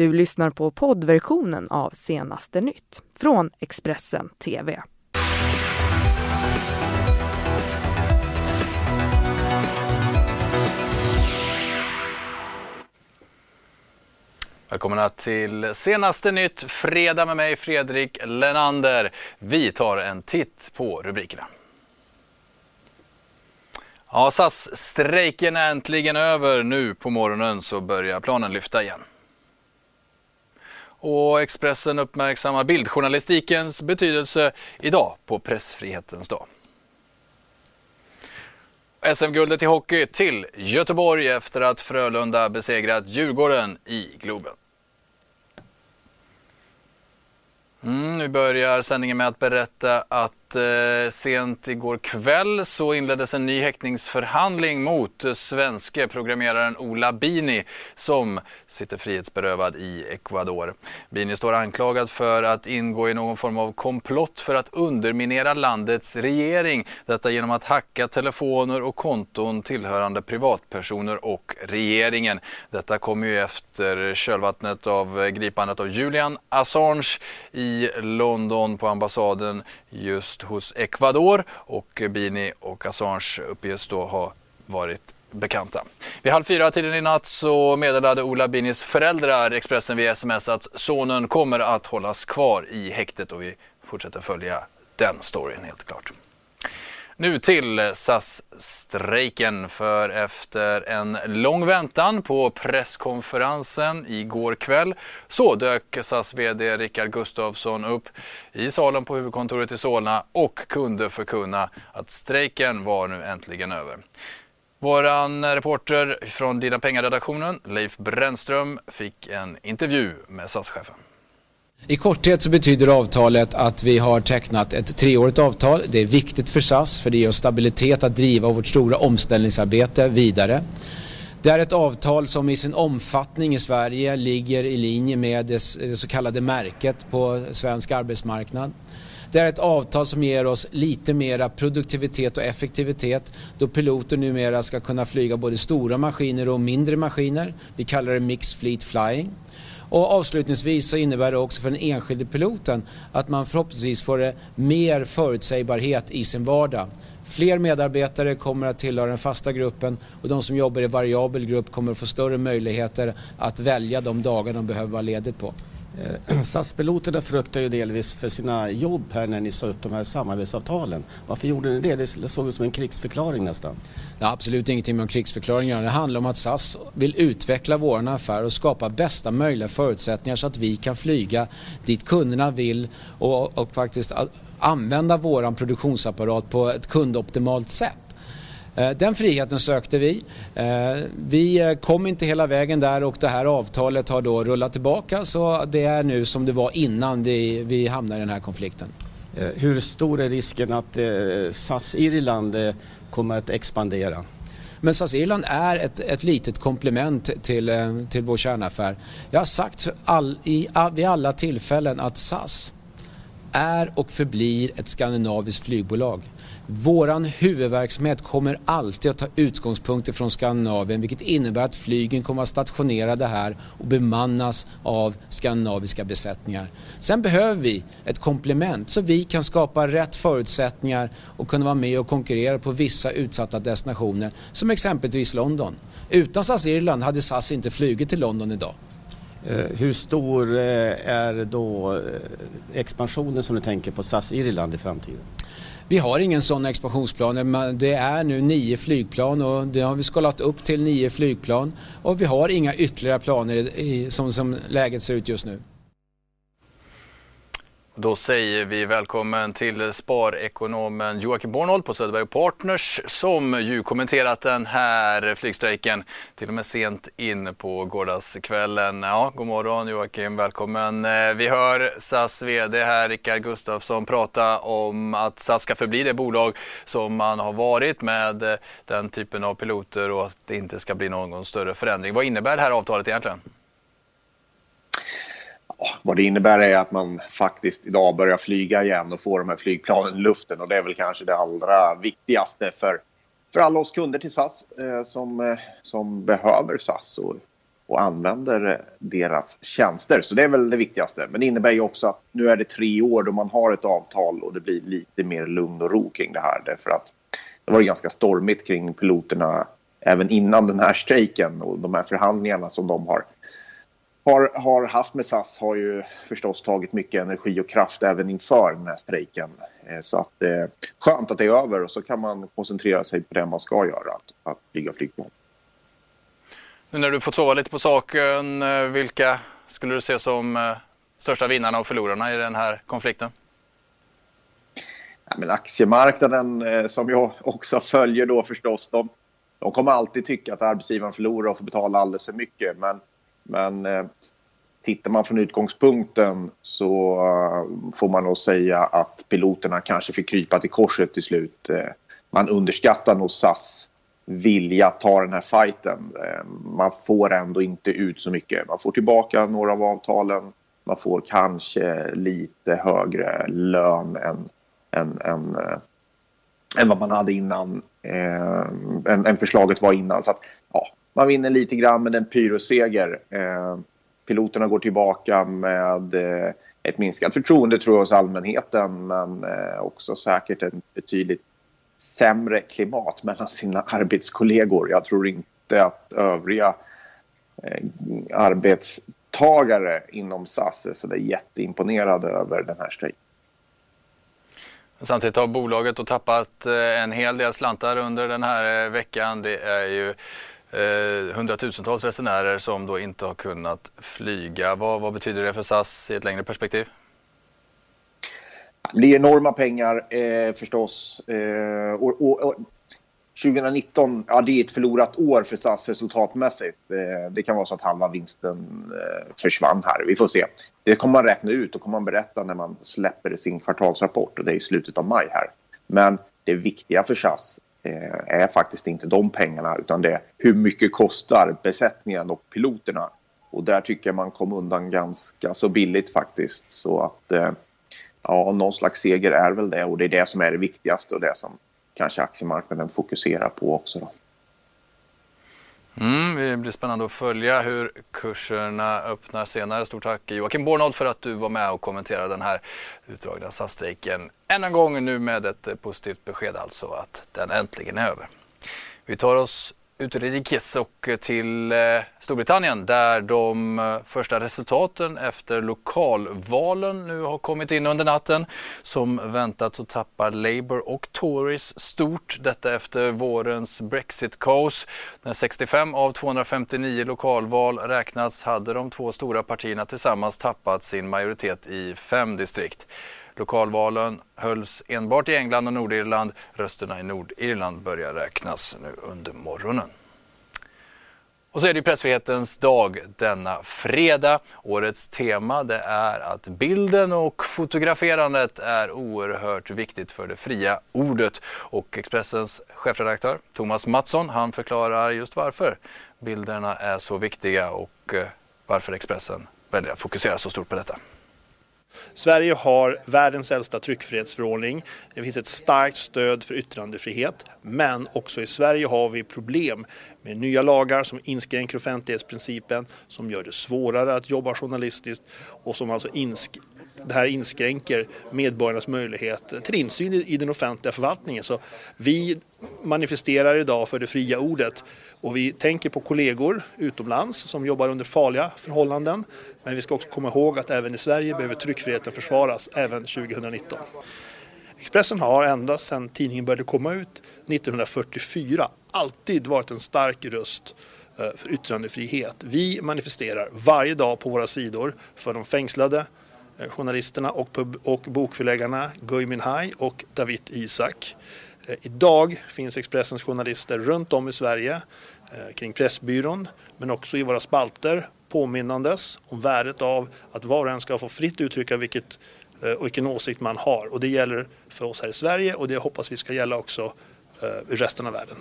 Du lyssnar på poddversionen av Senaste nytt från Expressen TV. Välkomna till senaste nytt fredag med mig Fredrik Lenander. Vi tar en titt på rubrikerna. Ja, SAS-strejken är äntligen över. Nu på morgonen så börjar planen lyfta igen. Och Expressen uppmärksammar bildjournalistikens betydelse idag på pressfrihetens dag. SM-guldet i hockey till Göteborg efter att Frölunda besegrat Djurgården i Globen. Mm, nu börjar sändningen med att berätta att eh, sent igår kväll så inleddes en ny häktningsförhandling mot svenske programmeraren Ola Bini som sitter frihetsberövad i Ecuador. Bini står anklagad för att ingå i någon form av komplott för att underminera landets regering. Detta genom att hacka telefoner och konton tillhörande privatpersoner och regeringen. Detta kommer ju efter kölvattnet av eh, gripandet av Julian Assange i London på ambassaden just hos Ecuador och Bini och Assange uppges då ha varit bekanta. Vid halv fyra tiden i natt så meddelade Ola Binis föräldrar Expressen via sms att sonen kommer att hållas kvar i häktet och vi fortsätter följa den storyn helt klart. Nu till SAS-strejken för efter en lång väntan på presskonferensen igår kväll så dök SAS VD Rickard Gustafsson upp i salen på huvudkontoret i Solna och kunde förkunna att strejken var nu äntligen över. Våran reporter från Dina Pengar-redaktionen, Leif Brännström, fick en intervju med SAS-chefen. I korthet så betyder avtalet att vi har tecknat ett treårigt avtal. Det är viktigt för SAS för det ger oss stabilitet att driva vårt stora omställningsarbete vidare. Det är ett avtal som i sin omfattning i Sverige ligger i linje med det, så kallade märket på svensk arbetsmarknad. Det är ett avtal som ger oss lite mera produktivitet och effektivitet då piloter numera ska kunna flyga både stora maskiner och mindre maskiner. Vi kallar det Mixed Fleet Flying. Och avslutningsvis så innebär det också för den enskilde piloten att man förhoppningsvis får eh, mer förutsägbarhet i sin vardag. Fler medarbetare kommer att tillhöra den fasta gruppen och de som jobbar i variabel grupp kommer att få större möjligheter att välja de dagar de behöver vara ledigt på. Eh, SAS-piloterna fruktar ju delvis för sina jobb här när ni sa upp de här samarbetsavtalen. Varför gjorde ni det? Det såg ut som en krigsförklaring nästan. Det har absolut ingenting med en krigsförklaring att göra. Det handlar om att SAS vill utveckla vår affär och skapa bästa möjliga förutsättningar så att vi kan flyga dit kunderna vill och, och faktiskt använda vår produktionsapparat på ett kundoptimalt sätt. Eh, den friheten sökte vi. Eh, vi eh, kom inte hela vägen där och det här avtalet har då rullat tillbaka så det är nu som det var innan vi hamnade i den här konflikten. Hur stor är risken att SAS Irland kommer att expandera? Men SAS Irland är ett, ett litet komplement till, till vår kärnaffär. Jag har sagt all, i, vid alla tillfällen att SAS är och förblir ett skandinaviskt flygbolag. Våran huvudverksamhet kommer alltid att ta utgångspunkter från Skandinavien vilket innebär att flygen kommer att stationerade här och bemannas av skandinaviska besättningar. Sen behöver vi ett komplement så vi kan skapa rätt förutsättningar och kunna vara med och konkurrera på vissa utsatta destinationer som exempelvis London. Utan SAS Irland hade SAS inte flugit till London idag. Eh, hur stor eh, är då eh, expansionen som du tänker på SAS Irland i framtiden? Vi har ingen sån expansionsplan. Det är nu nio flygplan och det har vi skalat upp till nio flygplan och vi har inga ytterligare planer i, som, som läget ser ut just nu. Då säger vi välkommen till sparekonomen Joakim Bornold på Söderberg Partners som ju kommenterat den här flygstrejken till och med sent in på gårdagskvällen. Ja, god morgon Joakim, välkommen. Eh, vi hör SAS VD här, Rickard Gustafsson, prata om att SAS ska förbli det bolag som man har varit med eh, den typen av piloter och att det inte ska bli någon större förändring. Vad innebär det här avtalet egentligen? Vad det innebär är att man faktiskt idag börjar flyga igen och får de här flygplanen i luften och det är väl kanske det allra viktigaste för, för alla oss kunder till SAS eh, som, eh, som behöver SAS och, och använder eh, deras tjänster. Så det är väl det viktigaste. Men det innebär ju också att nu är det tre år då man har ett avtal och det blir lite mer lugn och ro kring det här. Därför att det var ganska stormigt kring piloterna även innan den här strejken och de här förhandlingarna som de har, har, har haft med SAS har ju förstås tagit mycket energi och kraft även inför den här strejken. Eh, så att det är skönt att det är över och så kan man koncentrera sig på det man ska göra, att, att flyga flygplan. Nu när du fått sova lite på saken, eh, vilka skulle du se som eh, största vinnarna och förlorarna i den här konflikten? Ja, men aktiemarknaden som jag också följer då förstås, de, de kommer alltid tycka att arbetsgivaren förlorar och får betala alldeles för mycket. Men, men eh, tittar man från utgångspunkten så eh, får man nog säga att piloterna kanske fick krypa till korset till slut. Eh, man underskattar nog SAS vilja att ta den här fighten. Eh, man får ändå inte ut så mycket. Man får tillbaka några av avtalen. Man får kanske lite högre lön än, än, än, eh, än vad man hade innan eh, än, än förslaget var innan. Så att, man vinner lite grann med en pyroseger. Eh, piloterna går tillbaka med eh, ett minskat förtroende tror jag hos allmänheten men eh, också säkert ett betydligt sämre klimat mellan sina arbetskollegor. Jag tror inte att övriga eh, arbetstagare inom SAS är så där jätteimponerade över den här strejken. Samtidigt har bolaget då tappat eh, en hel del slantar under den här eh, veckan. Det är ju eh, hundratusentals resenärer som då inte har kunnat flyga. Vad, vad betyder det för SAS i ett längre perspektiv? Det är enorma pengar eh, förstås. Eh, och, och, och 2019, ja det är ett förlorat år för SAS resultatmässigt. Eh, det kan vara så att halva vinsten eh, försvann här. Vi får se. Det kommer man räkna ut och kommer man berätta när man släpper sin kvartalsrapport och det är i slutet av maj här. Men det viktiga för SAS Eh, är faktiskt inte de pengarna utan det är hur mycket kostar besättningen och piloterna. Och där tycker jag man kom undan ganska så billigt faktiskt. Så att eh, ja, någon slags seger är väl det och det är det som är det viktigaste och det som kanske aktiemarknaden fokuserar på också. Då. Mm, det blir spännande att följa hur kurserna öppnar senare. Stort tack Joakim Bornold för att du var med och kommenterade den här utdragna SAS-strejken. Än en gång nu med ett positivt besked alltså att den äntligen är över. Vi tar oss utrikes och eh, till eh, Storbritannien där de eh, första resultaten efter lokalvalen nu har kommit in under natten. Som väntat så tappar Labour och Tories stort, detta efter vårens Brexit-kaos. När 65 av 259 lokalval räknats hade de två stora partierna tillsammans tappat sin majoritet i fem distrikt. Lokalvalen hölls enbart i England och Nordirland. Rösterna i Nordirland börjar räknas nu under morgonen. Och så är det pressfrihetens dag denna fredag. Årets tema det är att bilden och fotograferandet är oerhört viktigt för det fria ordet. Och Expressens chefredaktör Thomas Mattsson han förklarar just varför bilderna är så viktiga och eh, varför Expressen väljer att fokusera så stort på detta. Sverige har världens äldsta tryckfrihetsförordning. Det finns ett starkt stöd för yttrandefrihet. Men också i Sverige har vi problem med nya lagar som inskränker offentlighetsprincipen, som gör det svårare att jobba journalistiskt och som alltså insk det här inskränker medborgarnas möjlighet till insyn i den offentliga förvaltningen. Så vi manifesterar idag för det fria ordet och vi tänker på kollegor utomlands som jobbar under farliga förhållanden. Men vi ska också komma ihåg att även i Sverige behöver tryckfriheten försvaras även 2019. Expressen har ända sedan tidningen började komma ut 1944 alltid varit en stark röst eh, för yttrandefrihet. Vi manifesterar varje dag på våra sidor för de fängslade eh, journalisterna och, och bokförläggarna Gui Minhai och David Isak. Eh, idag finns Expressens journalister runt om i Sverige Eh, kring Pressbyrån men också i våra spalter påminnandes om värdet av att var och en ska få fritt uttrycka vilket eh, och vilken åsikt man har. Och det gäller för oss här i Sverige och det hoppas vi ska gälla också eh, i resten av världen.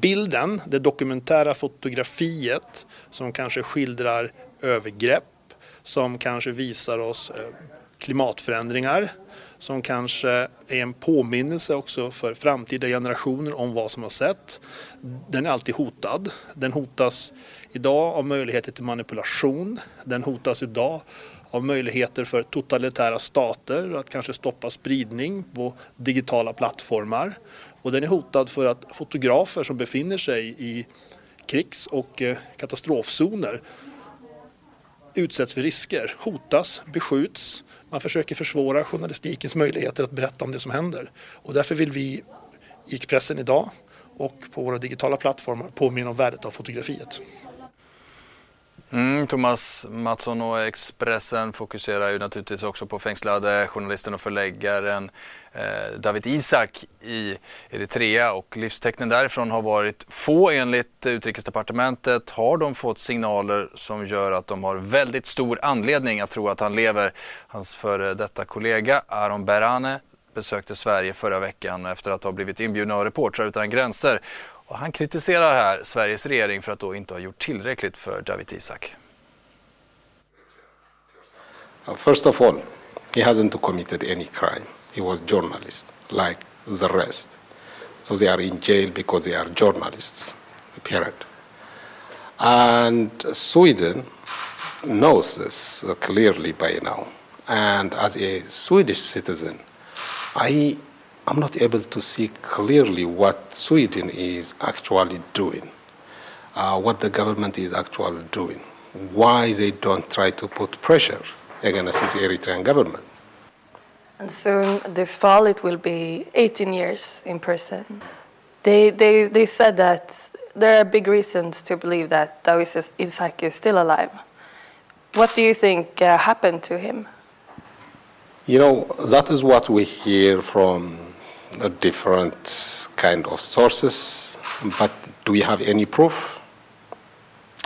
Bilden, det dokumentära fotografiet som kanske skildrar övergrepp, som kanske visar oss klimatförändringar som kanske är en påminnelse också för framtida generationer om vad som har sett. Den är alltid hotad. Den hotas idag av möjligheter till manipulation. Den hotas idag av möjligheter för totalitära stater att kanske stoppa spridning på digitala plattformar. Och den är hotad för att fotografer som befinner sig i krigs och eh, katastrofzoner utsätts för risker, hotas, beskjuts. Man försöker försvåra journalistikens möjligheter att berätta om det som händer. Och därför vill vi i Expressen idag och på våra digitala plattformar påminna om värdet av fotografiet. Mm, Thomas Mattsson och Expressen fokuserar ju naturligtvis också på fängslade journalisten och förläggaren eh, David Isak i Eritrea och livstecknen därifrån har varit få. Enligt Utrikesdepartementet har de fått signaler som gör att de har väldigt stor anledning att tro att han lever. Hans före detta kollega Aron Berhane besökte Sverige förra veckan efter att ha blivit inbjuden av Reportrar utan gränser och han kritiserar här Sveriges regering för att då inte ha gjort tillräckligt för David Isak. Uh, first of all, he hasn't committed any crime. He was journalist, like the rest. So they are in jail because they are journalists, period. And Sweden knows this uh, clearly by now. And as a Swedish citizen, I I'm not able to see clearly what Sweden is actually doing, uh, what the government is actually doing, why they don't try to put pressure against the Eritrean government. And soon, this fall, it will be 18 years in prison. They, they, they said that there are big reasons to believe that Dawis Isaac is still alive. What do you think uh, happened to him? You know, that is what we hear from different kind of sources, but do we have any proof?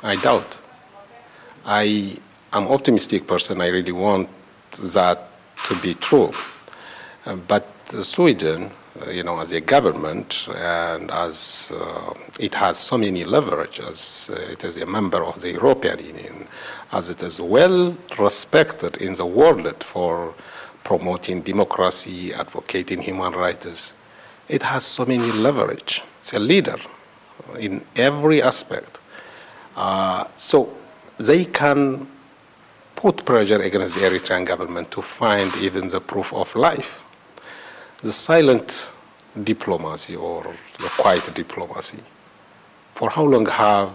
I doubt. I am optimistic person. I really want that to be true. Uh, but Sweden, uh, you know, as a government and as uh, it has so many leverage, as uh, it is a member of the European Union, as it is well respected in the world for promoting democracy, advocating human rights. It has so many leverage. It's a leader in every aspect. Uh, so they can put pressure against the Eritrean government to find even the proof of life. The silent diplomacy or the quiet diplomacy. For how long have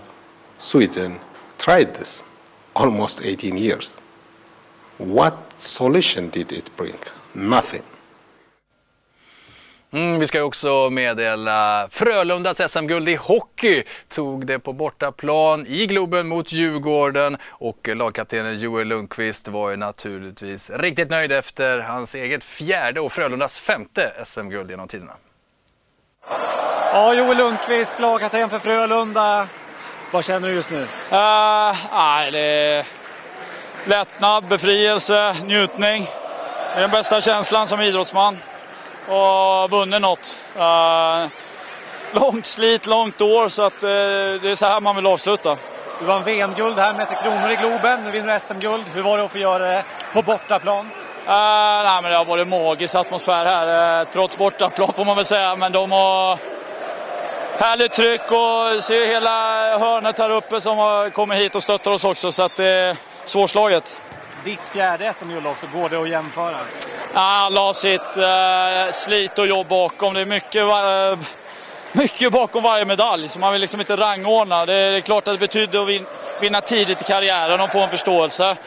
Sweden tried this? Almost 18 years. What solution did it bring? Nothing. Mm, vi ska också meddela Frölundas SM-guld i hockey tog det på bortaplan i Globen mot Djurgården och lagkaptenen Joel Lundqvist var ju naturligtvis riktigt nöjd efter hans eget fjärde och Frölundas femte SM-guld genom tiderna. Ja, Joel Lundqvist, lagkapten för Frölunda. Vad känner du just nu? Uh, nej, det lättnad, befrielse, njutning. Det är den bästa känslan som idrottsman. Och vunnit något. Uh, långt slit, långt år, så att, uh, det är så här man vill avsluta. Du vann VM-guld här med Kronor i Globen. Nu vinner du SM-guld. Hur var det att få göra det på bortaplan? Uh, nej, men det har varit magisk atmosfär här, uh, trots bortaplan får man väl säga. Men de har härligt tryck och ser hela hörnet här uppe som har kommit hit och stöttar oss också. Så att är svårslaget. Ditt fjärde SM-guld också, går det att jämföra? Alla har sitt eh, slit och jobb bakom. Det är mycket, eh, mycket bakom varje medalj, så man vill liksom inte rangordna. Det är, det är klart att det betyder att vin, vinna tidigt i karriären och få en förståelse.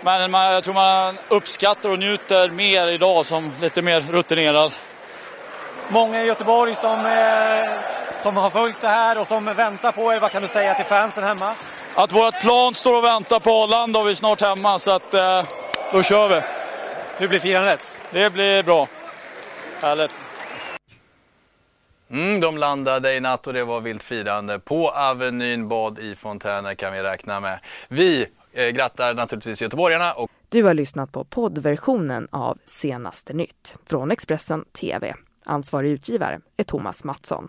Men man, jag tror man uppskattar och njuter mer idag som lite mer rutinerad. Många i Göteborg som, eh, som har följt det här och som väntar på er. Vad kan du säga till fansen hemma? Att vårt plan står och väntar på Arlanda och vi är snart hemma, så att, eh, då kör vi. Hur blir firandet? Det blir bra. Härligt. Mm, de landade i natt och det var vilt firande på Avenyn bad i fontäner kan vi räkna med. Vi eh, grattar naturligtvis göteborgarna. Och... Du har lyssnat på poddversionen av Senaste nytt från Expressen TV. Ansvarig utgivare är Thomas Mattsson.